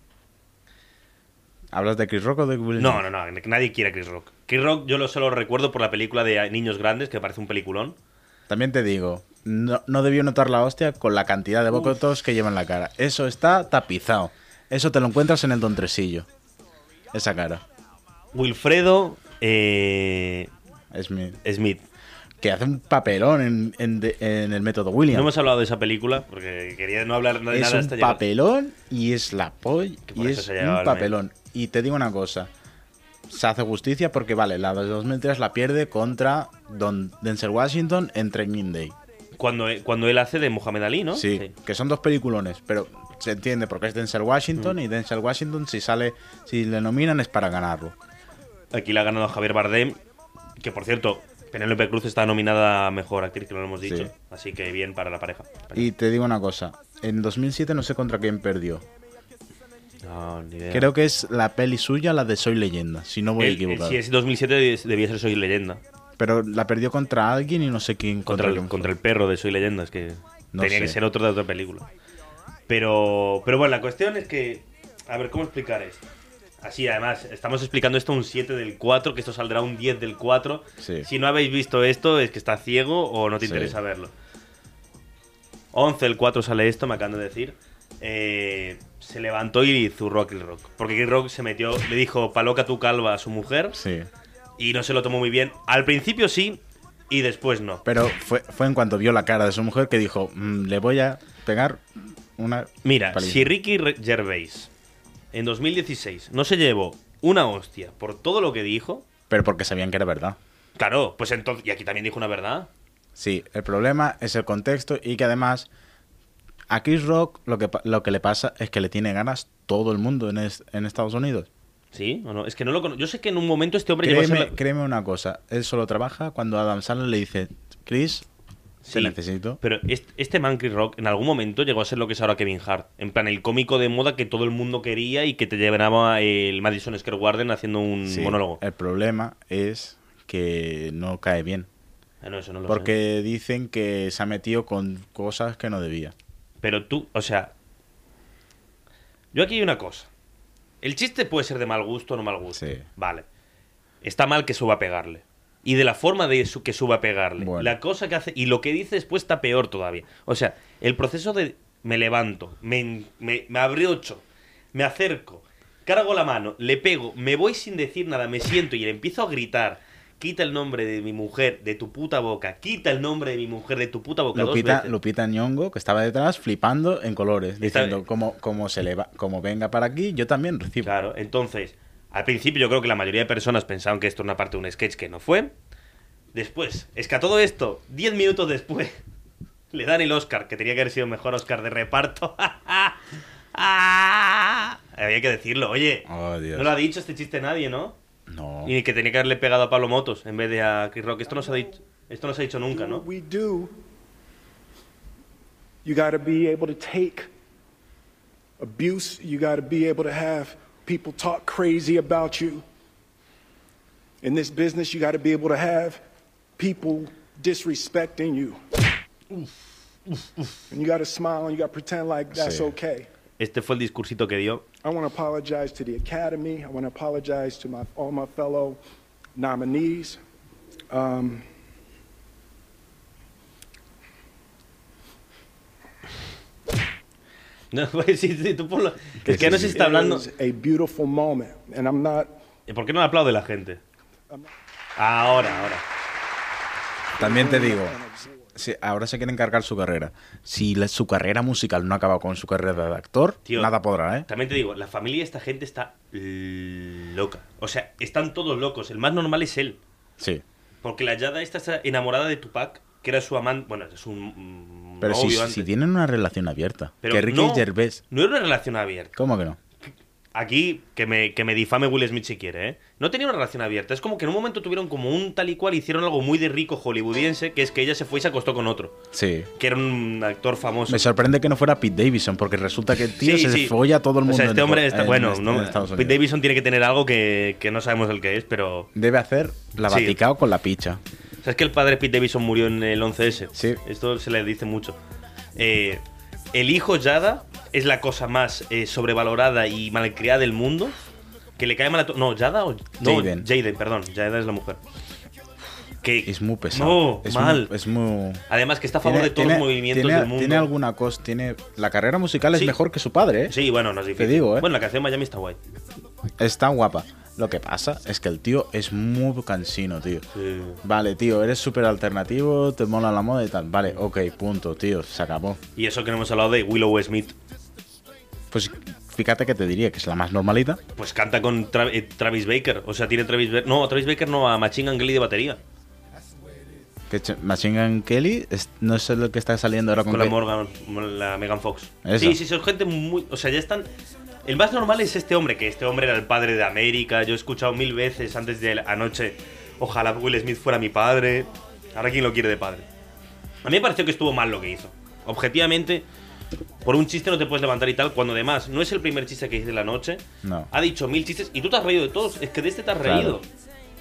¿Hablas de Chris Rock o de Will No, Smith? no, no, nadie quiere a Chris Rock. Chris Rock yo lo solo recuerdo por la película de Niños Grandes, que parece un peliculón. También te digo, no, no debió notar la hostia con la cantidad de bocotos que lleva en la cara. Eso está tapizado. Eso te lo encuentras en el Don Tresillo. Esa cara. Wilfredo eh, Smith. Smith. Que hace un papelón en, en de- en el método William. No hemos hablado de esa película porque quería no hablar de es nada un hasta llegar. papelón y es la polla. Que por Y eso es se ha llevado un el papelón. Y te digo una cosa. se hace justicia porque, vale, la de 2003 la pierde contra Don Denzel Washington en Training Day. Cuando, cuando él hace de Mohamed Ali, ¿no? Sí, que son dos peliculones, pero se entiende porque es Denzel Washington y Denzel Washington si sale, si le nominan es para ganarlo. Aquí la ha ganado Javier Bardem, que por cierto, Penélope Cruz está nominada a Mejor Actriz, que no lo hemos dicho. Sí. Así que bien para la pareja. Y te digo una cosa, en 2007 no sé contra quién perdió. No, ni idea. Creo que es la peli suya, la de Soy Leyenda, si no voy El- equivocado. si es 2007 debía ser Soy Leyenda. Pero la perdió contra alguien y no sé quién. Contra el, quién fue. contra el perro de Soy Leyenda, es que No tenía que ser otro de otra película. Pero, pero bueno, la cuestión es que. A ver, ¿cómo explicar esto? Así, además, estamos explicando esto un 7 del 4, que esto saldrá un 10 del 4. Sí. Si no habéis visto esto, es que está ciego o no te Sí. interesa verlo. 11 del 4 sale esto, me acaban de decir. Eh, se levantó y zurró a Kill Rock. Porque Kill Rock se metió, le dijo paloca tu calva a su mujer Sí. y no se lo tomó muy bien. Al principio sí y después no. Pero fue, fue en cuanto vio la cara de su mujer que dijo, "Mm, le voy a pegar una... Mira, paliza". si Ricky Gervais en 2016 no se llevó una hostia por todo lo que dijo, Pero porque sabían que era verdad. claro, pues entonces. Y aquí también dijo una verdad. Sí, el problema es el contexto y que además a Chris Rock lo que, lo que le pasa es que le tiene ganas todo el mundo en, es- en Estados Unidos. ¿Sí o no? Es que no lo conozco. Yo sé que en un momento este hombre llegó a Créeme, ser. la- créeme una cosa, él solo trabaja cuando Adam Sandler le dice, Chris, te Sí, necesito. Pero este, este man, Chris Rock, en algún momento llegó a ser lo que es ahora Kevin Hart. En plan, el cómico de moda que todo el mundo quería y que te llevaba el Madison Square Garden haciendo un Sí, monólogo. El problema es que no cae bien. Ah, no, eso no lo sé. Porque dicen que se ha metido con cosas que no debía. Pero tú, o sea. Yo aquí hay una cosa. El chiste puede ser de mal gusto o no mal gusto. Sí. Vale. Está mal que suba a pegarle. Y de la forma de su, que suba a pegarle. Bueno. La cosa que hace. Y lo que dice después está peor todavía. O sea, el proceso de. Me levanto, me, me, me abriocho, me acerco, cargo la mano, le pego, me voy sin decir nada, me siento y le empiezo a gritar. Quita el nombre de mi mujer de tu puta boca. Quita el nombre de mi mujer de tu puta boca. dos Lupita, veces. Lupita Nyong'o, que estaba detrás, flipando en colores, diciendo, como, como, se le va, como venga para aquí, yo también recibo. Claro, entonces, al principio yo creo que la mayoría de personas pensaban que esto era una parte de un sketch que no fue. Después, es que a todo esto, 10 minutos después, le dan el Oscar, que tenía que haber sido mejor Oscar de reparto. Ah, Había que decirlo, oye. Oh, Dios. No lo ha dicho este chiste nadie, ¿no? No. Y que tenía que haberle pegado a Pablo Motos en vez de a Chris Rock. Esto no se ha dicho, esto no se ha dicho nunca, ¿no? We do, you got to be able to take abuse. You got to be able to have people talk crazy about you. In this business, you got to be able to have people disrespecting you. And you got to smile and you got to pretend like that's Sí. okay. Este fue el discursito que dio. I want to apologize to the Academy. I want to apologize to my, all my fellow nominees. Um, No, pues sí, sí, tú ponlo. Es que no sé si está hablando. a beautiful moment, and I'm not. ¿Y ¿Por qué no le aplaude la gente? Ahora, ahora. También te digo, si ahora se quiere encargar su carrera. Si la- su carrera musical no acaba con su carrera de actor, Tío, nada podrá, ¿eh? También te digo, la familia de esta gente está loca. O sea, están todos locos. El más normal es él. Sí. Porque la Yada esta está enamorada de Tupac, que era su amante. Bueno, es un mm, Pero si, novio antes. si tienen una relación abierta. Pero que Ricky no, Gervais. No era una relación abierta. ¿Cómo que no? Aquí, que me, que me difame Will Smith si quiere, ¿eh? No tenía una relación abierta. Es como que en un momento tuvieron como un tal y cual, hicieron algo muy de rico hollywoodiense, que es que ella se fue y se acostó con otro. Sí. Que era un actor famoso. Me sorprende que no fuera Pete Davidson, porque resulta que el tío Sí, se sí. folla a todo el mundo. O sea, este en- hombre está. en- bueno, en no, Pete. Davidson tiene que tener algo que, que no sabemos el que es, pero. Debe hacer la Sí. Vaticao con la picha. ¿Sabes que el padre Pete Davidson murió en el 11S? Sí. Esto se le dice mucho. Eh, el hijo Yada es la cosa más eh, sobrevalorada y malcriada del mundo. Que le cae mal a to- No, Yada o. No, Jaden. Jaden, perdón. Yada es la mujer. Que, Es muy pesado. No, es mal. Muy, es muy... Además, que está a favor de todos los movimientos tiene- del mundo. Tiene alguna cosa, tiene... La carrera musical es Sí. mejor que su padre, ¿eh? Sí, bueno, no es difícil. digo, ¿eh? Bueno, la canción Miami está guay. Está guapa. Lo que pasa es que el tío es muy cansino, tío. Sí. Vale, tío, eres súper alternativo, te mola la moda y tal. Vale, ok, punto, tío, se acabó. Y eso que no hemos hablado de Willow Smith. Pues fíjate que te diría que es la más normalita. Pues canta con Tra- eh, Travis Baker. O sea, tiene Travis Baker. No, Travis Baker no, a Machine Gun Kelly de batería. Que ch- Machine Gun Kelly es- no es el que está saliendo ahora con, Con la Morgan, la Megan Fox. Sí, sí, son gente muy. O sea, ya están. El más normal es este hombre, que este hombre era el padre de América. Yo he escuchado mil veces antes de anoche. Ojalá Will Smith fuera mi padre. Ahora quién lo quiere de padre. A mí me pareció que estuvo mal lo que hizo. Objetivamente, por un chiste no te puedes levantar y tal, cuando además no es el primer chiste que hice en la noche. No. Ha dicho mil chistes y tú te has reído de todos. Es que de este te has Claro. reído.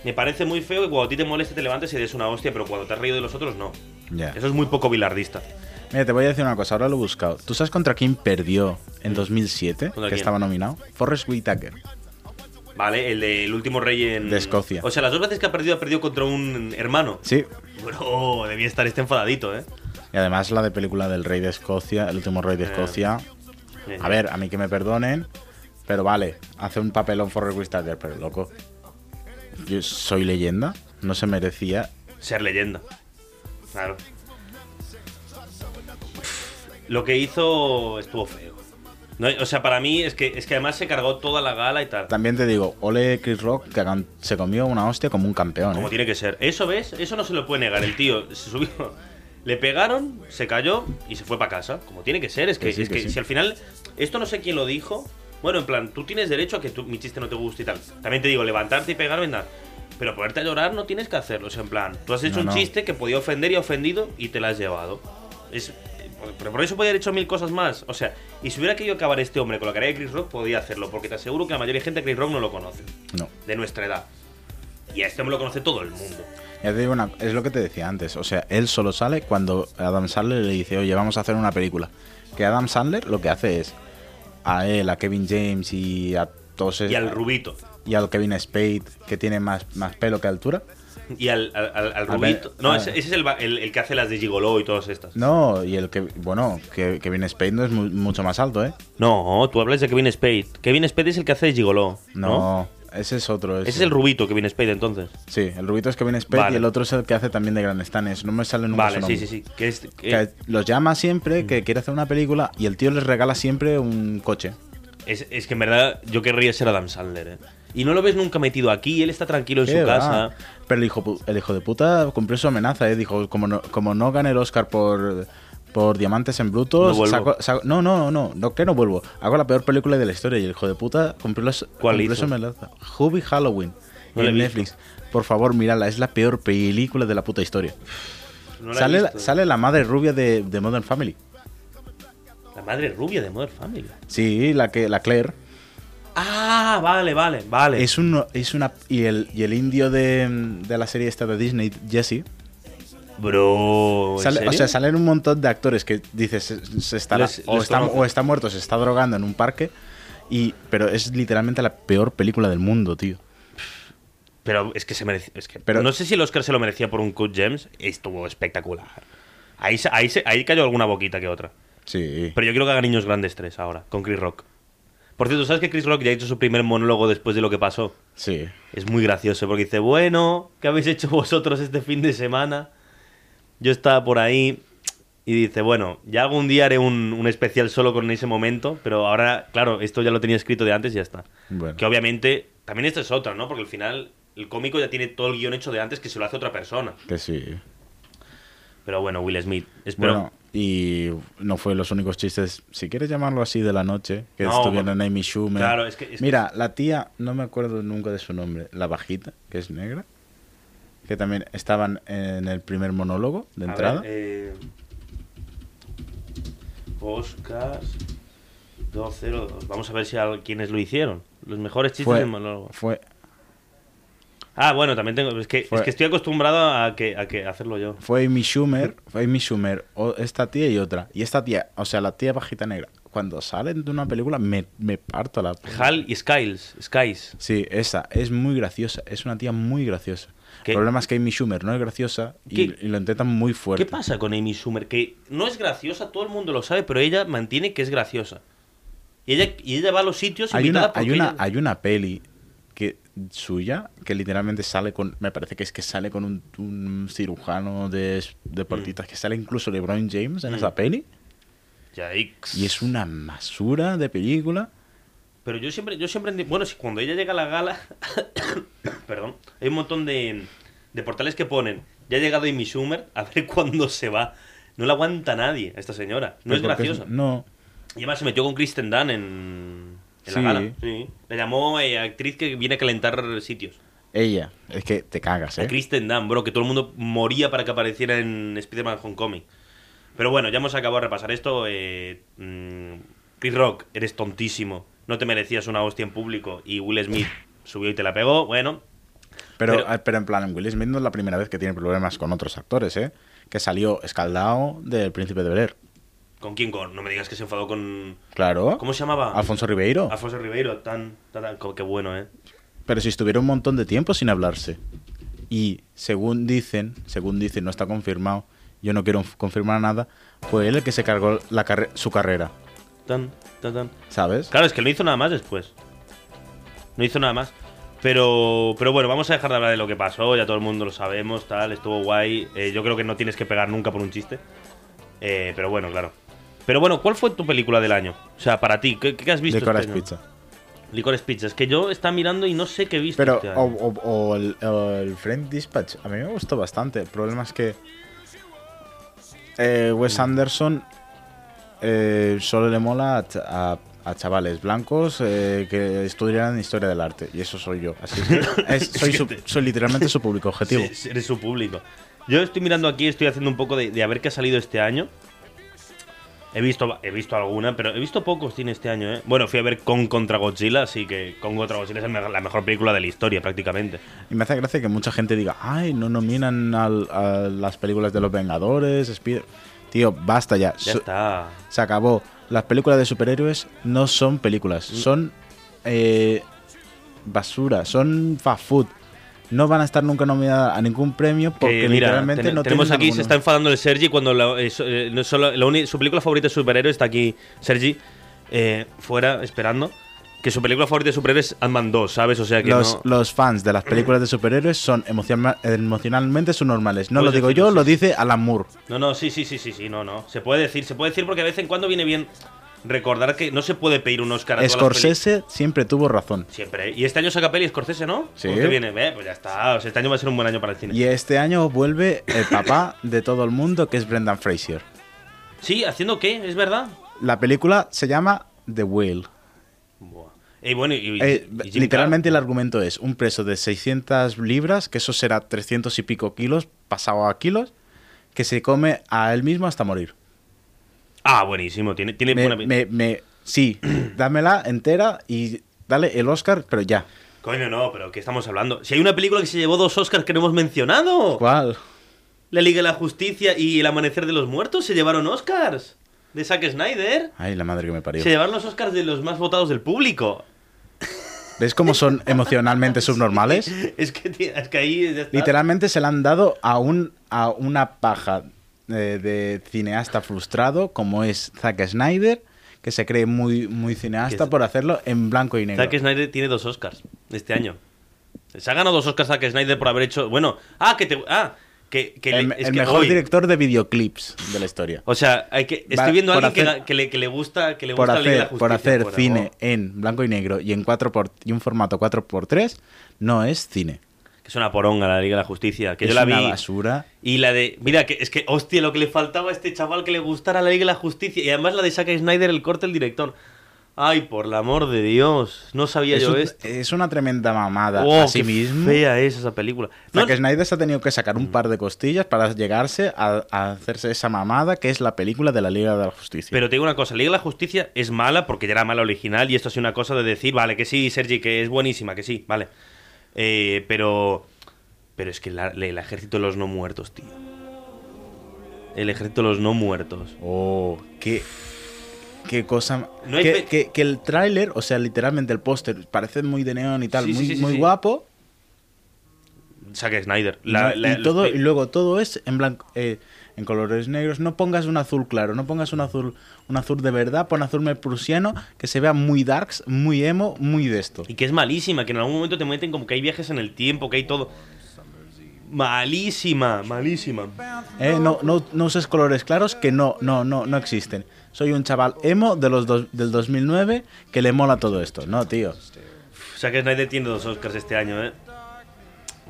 Me parece muy feo que cuando a ti te moleste te levantes y des una hostia, pero cuando te has reído de los otros, no. Ya. Eso es muy poco bilardista. Mira, te voy a decir una cosa, ahora lo he buscado. ¿Tú sabes contra quién perdió en 2007? ¿Contra Que quién? estaba nominado. Forrest Whitaker. Vale, el del último rey en. De Escocia. O sea, las dos veces que ha perdido, ha perdido contra un hermano. Sí. Bro, debía estar este enfadadito, ¿eh? Y además la de película del rey de Escocia, el último rey de Eh. Escocia. Eh, A ver, a mí que me perdonen, pero vale, hace un papelón Forrest Whitaker, pero loco. Yo soy leyenda, no se merecía. Ser leyenda. Claro. Lo que hizo estuvo feo. No, o sea, para mí es que, es que además se cargó toda la gala y tal. También te digo, ole Chris Rock, que se comió una hostia como un campeón. Como ¿eh? tiene que ser. Eso, ¿ves? Eso no se lo puede negar. El tío se subió, le pegaron, se cayó y se fue para casa. Como tiene que ser. Es que, Que sí, es que sí. si al final. Esto no sé quién lo dijo. Bueno, en plan, tú tienes derecho a que tú- mi chiste no te guste y tal. También te digo, levantarte y pegar, venga. Pero ponerte a llorar no tienes que hacerlo. O sea, en plan, tú has hecho No, un no. chiste que podía ofender y ha ofendido y te la has llevado. Es. Pero por eso podía haber hecho mil cosas más. O sea, y si hubiera querido acabar este hombre con la cara de Chris Rock, podía hacerlo. Porque te aseguro que la mayoría de gente a Chris Rock no lo conoce. No. De nuestra edad. Y a este hombre lo conoce todo el mundo. Ya te digo una, es lo que te decía antes. O sea, él solo sale cuando Adam Sandler le dice, oye, vamos a hacer una película. Que Adam Sandler lo que hace es a él, a Kevin James y a todos Y al Rubito. y al Kevin Spade, que tiene más, más pelo que altura. Y al, Rubito. ver, no, a ese, ese es el, el, el que hace las de Gigolo y todas estas. No, y el que, bueno, que Kevin Spade no es mu- mucho más alto, ¿eh? No, tú hablas de Kevin Spade. Kevin Spade es el que hace de Gigolo. No, No. ese es otro. Ese es el Rubito, Kevin Spade, entonces. Sí, el rubito es Kevin Spade Vale. y el otro es el que hace también de Gran Stanes. No me sale nunca Vale, sí, sí, sí. Que es, que- Que los llama siempre, que quiere hacer una película y el tío les regala siempre un coche. Es, es que en verdad yo querría ser Adam Sandler. ¿eh? Y no lo ves nunca metido aquí, él está tranquilo en ¿Qué su va? casa. Pero el hijo, el hijo de puta cumplió su amenaza, ¿eh? Dijo, como no, como no gane el Oscar por, por Diamantes en Brutos, No saco- saco- no, no, no, no, que no vuelvo. Hago la peor película de la historia y el hijo de puta cumplió, las- ¿Cuál cumplió hizo? su amenaza. Hubby Halloween. No en. Netflix. Por favor, mírala, es la peor película de la puta historia. No la he sale, la, sale la madre rubia de, de Modern Family. La madre rubia de Modern Family. Sí, la que la Claire. Ah, vale, vale, vale. Es, un, es una. Y el, y el indio de, de la serie esta de Disney, Jesse. Bro. ¿en Sale- o sea, salen un montón de actores que dices, se, se estará, Les- o, les está, o está muerto, se está drogando en un parque. Y, pero es literalmente la peor película del mundo, tío. Pero es que se merecía. Es que, Pero- no sé si el Oscar se lo merecía por un Cut Gems. Estuvo espectacular. Ahí, ahí, ahí cayó alguna boquita que otra. Sí. Pero yo quiero que haga Niños Grandes 3 ahora, con Chris Rock. Por cierto, ¿sabes que Chris Rock ya ha hecho su primer monólogo después de lo que pasó? Sí. Es muy gracioso porque dice, bueno, ¿qué habéis hecho vosotros este fin de semana? Yo estaba por ahí y dice, bueno, ya algún día haré un, un especial solo con ese momento, pero ahora, claro, esto ya lo tenía escrito de antes y ya está. Bueno. Que obviamente, también esto es otra, ¿no? Porque al final el cómico ya tiene todo el guion hecho de antes que se lo hace otra persona. Que sí. Pero bueno, Will Smith. Espero... Bueno, y no fue los únicos chistes, si quieres llamarlo así, de la noche, que No, estuvieron Amy Schumer. Claro, es que- es que- Mira, la tía, no me acuerdo nunca de su nombre, la bajita, que es negra, que también estaban en el primer monólogo de A entrada. ver, eh, Oscars 202. Vamos a ver si a quienes lo hicieron. Los mejores chistes fue, de monólogo. fue, Ah, bueno, también tengo. Es que, Fue- es que estoy acostumbrado a que, a que hacerlo yo. fue Amy Schumer, fue Amy Schumer, o esta tía y otra. Y esta tía, o sea, la tía bajita negra, cuando salen de una película me, me parto la... Hal y Skiles. Skies. Sí, esa, es muy graciosa, es una tía muy graciosa. ¿Qué? El problema es que Amy Schumer no es graciosa y, lo intentan muy fuerte. ¿Qué pasa con Amy Schumer? Que no es graciosa, todo el mundo lo sabe, pero ella mantiene que es graciosa. Y ella, y ella va a los sitios Hay una, hay, porque una, ella- hay una peli suya que literalmente sale con. Me parece que es que sale con un, un cirujano de deportistas que sale incluso LeBron James en Mm. esa peli. Yikes. Y es una masura de película. Pero yo siempre, yo siempre, bueno, si cuando ella llega a la gala, perdón, hay un montón de, de portales que ponen, ya ha llegado Amy Schumer, a ver cuándo se va. No la aguanta nadie, esta señora. No es Pero porque graciosa. No. Y además se metió con Kristen Dunn en, en Sí. la gala. Sí. Le llamó eh, actriz que viene a calentar sitios. Ella. Es que te cagas, A ¿eh? Kristen Dunn, bro, que todo el mundo moría para que apareciera en Spider-Man Homecoming. Pero bueno, ya hemos acabado de repasar esto. Eh, mm, Chris Rock, eres tontísimo. No te merecías una hostia en público. Y Will Smith subió y te la pegó. Bueno, Pero, Pero- eh, pero en plan, Will Smith no es la primera vez que tiene problemas con otros actores, ¿eh? Que salió escaldado del Príncipe de Bel ¿con quién? Con, no me digas que se enfadó con. Claro. ¿Cómo se llamaba? Alfonso Ribeiro. Alfonso Ribeiro. Tan, tan, tan- qué bueno, ¿eh? Pero si estuvieron un montón de tiempo sin hablarse. Y según dicen, según dicen, no está confirmado, yo no quiero confirmar nada, fue él el que se cargó la carre- su carrera, Tan, tan, tan. ¿sabes? Claro, es que no hizo nada más después. No hizo nada más. Pero, pero bueno, vamos a dejar de hablar de lo que pasó, ya todo el mundo lo sabemos, tal, estuvo guay. Eh, yo creo que no tienes que pegar nunca por un chiste. Eh, pero bueno, claro. Pero bueno, ¿cuál fue tu película del año? O sea, para ti, ¿qué, qué has visto? Licorice este año? Pizza. Licorice Pizza. Es que yo estaba mirando y no sé qué he visto. Pero, este o, año. o- o el, o el Friend Dispatch, a mí me gustó bastante. El problema es que eh, Wes Anderson eh, solo le mola a, a- a chavales blancos eh, que estudian historia del arte. Y eso soy yo. Así que es- soy, su- soy literalmente su público objetivo. Sí, eres su público. Yo estoy mirando aquí, estoy haciendo un poco de, de a ver qué ha salido este año. He visto, he visto alguna, pero he visto pocos cine este año, ¿eh? Bueno, fui a ver Kong contra Godzilla, así que Kong contra Godzilla es la mejor película de la historia, prácticamente. Y me hace gracia que mucha gente diga, ay, no nominan al- a las películas de los Vengadores, Spider-". Tío, basta ya. Ya So- está. se acabó. Las películas de superhéroes no son películas, Mm. son eh, basura, son fast food. No van a estar nunca nominadas a ningún premio porque mira, literalmente ten- no tenemos aquí, se está enfadando el Sergi cuando la- eh, so- eh, no solo, la su película favorita de superhéroes está aquí, Sergi, eh, fuera, esperando. Que su película favorita de superhéroes es Ant-Man 2, ¿sabes? O sea que los, no... los fans de las películas de superhéroes son emociona- emocionalmente subnormales. No lo Puedes digo yo, sí, lo dice Alan Moore. No, no, sí, sí, sí, sí, sí, no, no. Se puede decir, se puede decir porque de vez en cuando viene bien recordar que no se puede pedir un Oscar a todas las Scorsese siempre tuvo razón. Siempre. Y este año saca peli Scorsese, ¿no? Sí. ¿Cómo que viene? Eh, pues ya está. O sea, este año va a ser un buen año para el cine. Y este año vuelve el papá de todo el mundo, que es Brendan Fraser. Sí, ¿haciendo qué? ¿Es verdad? La película se llama The Whale. Buah. Eh, bueno, y, Eh, y literalmente el argumento es un preso de 600 libras, que eso será 300 y pico kilos, pasado a kilos, que se come a él mismo hasta morir. Ah, buenísimo. Tiene, tiene Me, buena pinta. me- me- sí, dámela entera y dale el Oscar, pero ya. Coño, no, pero ¿qué estamos hablando? Si hay una película que se llevó dos Oscars que no hemos mencionado. ¿Cuál? La Liga de la Justicia y El Amanecer de los Muertos se llevaron Oscars. De Zack Snyder. Ay, la madre que me parió. Se llevaron los Oscars de los más votados del público. ¿Ves cómo son emocionalmente subnormales? Es que, es que ahí. Literalmente se la han dado a, un, a una paja de, de cineasta frustrado como es Zack Snyder, que se cree muy, muy cineasta por hacerlo en blanco y negro. Zack Snyder tiene dos Oscars este año. Se ha ganado dos Oscars Zack Snyder por haber hecho. Bueno, ah, que te. Ah, que. que el le- es el que mejor hoy- director de videoclips de la historia. O sea, hay que, estoy viendo a por alguien que hacer- le, que le gusta, que le Por gusta la Liga de la hacer, por Justicia, hacer cine oh. en blanco y negro y en 4 por, y un formato 4x3 no es cine. Que es una poronga la Liga de la Justicia. Que es yo la una vi. basura. Y la de. Mira, que es que, hostia, lo que le faltaba a este chaval que le gustara la Liga de la Justicia. Y además la de Zack Snyder, el corte, el director. Ay, por el amor de Dios. No sabía Es, yo un- esto. es una tremenda mamada Oh, a sí qué mismo. fea es esa película. No, Zack Snyder se ha tenido que sacar un par de costillas para llegarse a, a hacerse esa mamada que es la película de la Liga de la Justicia. Pero te digo una cosa, Liga de la Justicia es mala porque ya era mala original y esto es una cosa de decir, vale, que sí, Sergi, que es buenísima, que sí, vale. Eh, pero... Pero es que la- el ejército de los no muertos, tío. El ejército de los no muertos. Oh, qué, qué cosa. No hay que, que- que el tráiler, o sea, literalmente el póster, parece muy de neón y tal, Sí, muy, sí, sí, muy guapo. Zack Snyder. y La- no- la- y, todo, y luego todo es en blanco. eh, en colores negros, no pongas un azul claro, no pongas un azul, un azul de verdad, pon azul prusiano que se vea muy darks, muy emo, muy de esto. Y que es malísima, que en algún momento te meten como que hay viajes en el tiempo, que hay todo. malísima, malísima. Eh, no, no, no uses colores claros que no, no, no, no existen. Soy un chaval emo de los dos- del 2009 que le mola todo esto. No, tío. O sea que Snyder tiene dos Oscars este año, ¿eh?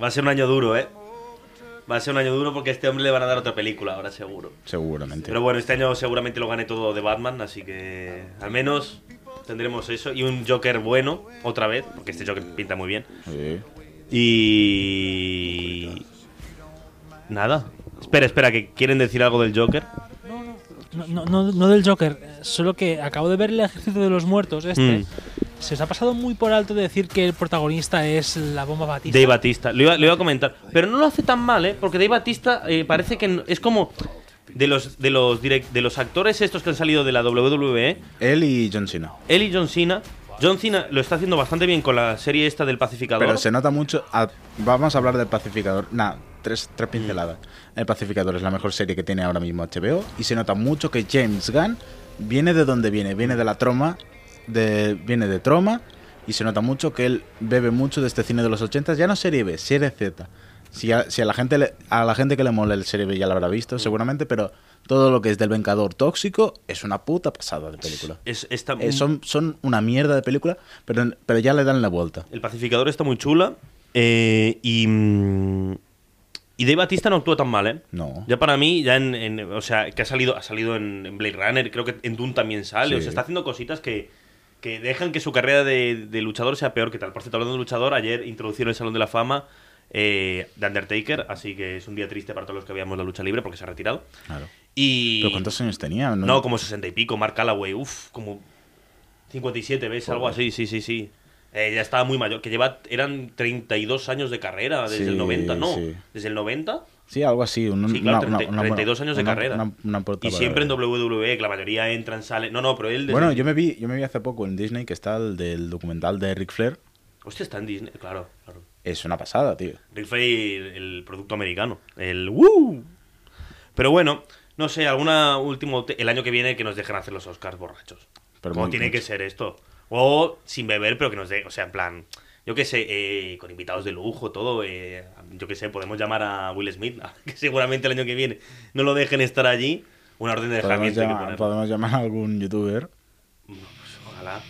Va a ser un año duro, ¿eh? Va a ser un año duro porque a este hombre le van a dar otra película ahora, seguro. Seguramente. Pero bueno, este año seguramente lo gane todo de Batman, así que al menos tendremos eso. Y un Joker bueno, otra vez, porque este Joker pinta muy bien. Sí. Y... Nada. Espera, espera, que quieren decir algo del Joker. No, no, no, no del Joker, solo que acabo de ver el ejército de los muertos este. Mm. Se os ha pasado muy por alto decir que el protagonista es la bomba Batista. Dave Batista. Lo iba, lo iba a comentar. Pero no lo hace tan mal, ¿eh? Porque Dave Batista eh, parece que es como... De los, de, los direct- de los actores estos que han salido de la WWE, Él y John Cena. él y John Cena... John Cena lo está haciendo bastante bien con la serie esta del pacificador. Pero se nota mucho. a- vamos a hablar del Pacificador. Nada, tres, tres pinceladas. El Pacificador es la mejor serie que tiene ahora mismo HBO. Y se nota mucho que James Gunn viene de donde viene. Viene de la troma. De, viene de troma. Y se nota mucho que él bebe mucho de este cine de los 80. Ya no serie B, serie Z. Si a, si a la gente le- a la gente que le mola el serie B ya lo habrá visto, seguramente, pero todo lo que es del Vengador tóxico es una puta pasada de película. Es, está- Eh, son, son una mierda de película, pero, pero ya le dan la vuelta. El pacificador está muy chula. eh, y... mm, Y Dave Batista no actúa tan mal, ¿eh? No. Ya para mí, ya en, en- o sea, que ha salido, ha salido en, en Blade Runner, creo que en Dune también sale, Sí. o sea, está haciendo cositas que, que dejan que su carrera de, de luchador sea peor que tal. Por cierto, hablando de luchador, ayer introducieron el Salón de la Fama eh, de Undertaker, así que es un día triste para todos los que veíamos la lucha libre porque se ha retirado. Claro. Y... ¿Pero cuántos años tenía? No, como 60 y pico, Mark Calloway, uff, como 57, ¿ves? Algo así, sí, sí, sí. Eh, ya estaba muy mayor, que lleva, eran 32 años de carrera desde Sí, el 90, ¿no? sí. Desde el 90 Sí, algo así. un- Sí, claro, una- 30 una- una- 32 años de carrera. y siempre en. WWE, que la mayoría entran, salen. No, no, pero él. desde- Bueno, yo me vi, yo me vi hace poco en Disney que está el del documental de Ric Flair. Hostia, está en Disney, claro, claro. Es una pasada, tío. Rick Flair, el producto americano. El ¡Woo! Pero bueno, no sé, alguna último. El año que viene que nos dejen hacer los Oscars borrachos. Pero Como muy- tiene mucho. que ser esto. O sin beber, pero que nos dé. O sea, en plan. Yo qué sé, eh, con invitados de lujo, todo. eh, yo qué sé, podemos llamar a Will Smith, que seguramente el año que viene no lo dejen estar allí. Una orden de Podemos dejamiento poner. podemos llamar a algún youtuber. Pues ojalá.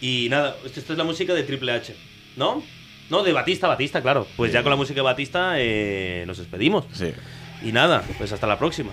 Y nada, esto, esto es la música de Triple H, ¿no? No, de Batista, Batista, claro. Pues ya con la música de Batista eh, nos despedimos. Sí. Y nada, pues hasta la próxima.